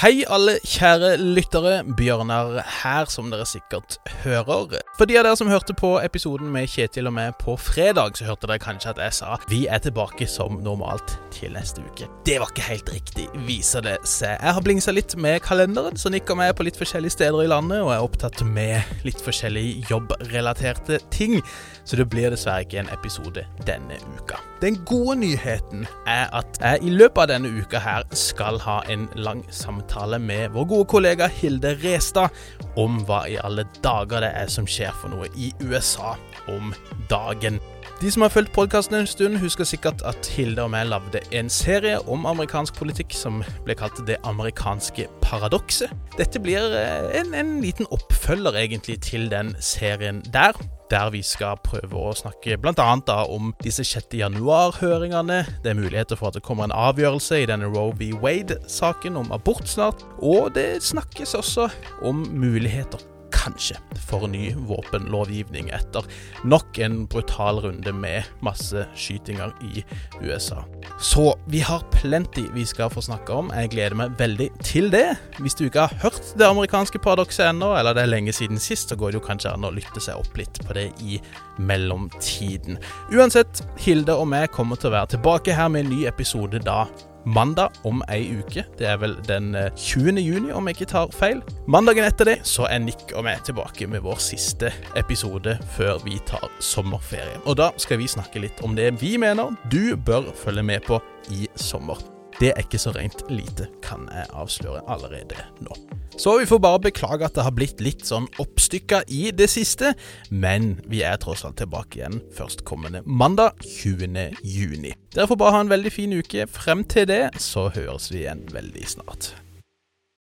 Hei, alle kjære lyttere. Bjørnar her, som dere sikkert hører. For de av dere som hørte på episoden med Kjetil og meg på fredag, så hørte dere kanskje at jeg sa vi er tilbake som normalt til neste uke. Det var ikke helt riktig, viser det seg. Jeg har blingsa litt med kalenderen, så nikker meg på litt forskjellige steder i landet, og er opptatt med litt forskjellige jobbrelaterte ting. Så det blir dessverre ikke en episode denne uka. Den gode nyheten er at jeg i løpet av denne uka her skal ha en lang samtale med vår gode kollega Hilde Restad om hva i alle dager det er som skjer for noe i USA om dagen. De som har fulgt podkasten en stund, husker sikkert at Hilde og meg lagde en serie om amerikansk politikk som ble kalt Det amerikanske paradokset. Dette blir eh, en, en liten oppfølger egentlig til den serien der der vi skal prøve å snakke bl.a. om disse 6. januar-høringene. Det er muligheter for at det kommer en avgjørelse i denne Roe v. Wade-saken om abort snart. Og det snakkes også om muligheter kanskje for ny våpenlovgivning etter nok en brutal runde med masseskytinger i USA. Så vi har plenty vi skal få snakke om. Jeg gleder meg veldig til det. Hvis du ikke har hørt det amerikanske paradokset ennå, eller det er lenge siden sist, så går det jo kanskje an å lytte seg opp litt på det i mellomtiden. Uansett, Hilde og meg kommer til å være tilbake her med en ny episode da mandag om ei uke. Det er vel den 20. Eh, juni, om jeg ikke tar feil. Mandagen etter det så er Nick og meg tilbake med vår siste episode før vi tar sommerferie. Og da skal vi snakke litt om det vi mener du bør følge med på i sommer. Det er ikke så rent lite, kan jeg avsløre allerede nå. Så vi får bare beklage at det har blitt litt sånn oppstykka i det siste, men vi er tross alt tilbake igjen førstkommende mandag 20. juni. Dere får bare ha en veldig fin uke frem til det, så høres vi igjen veldig snart.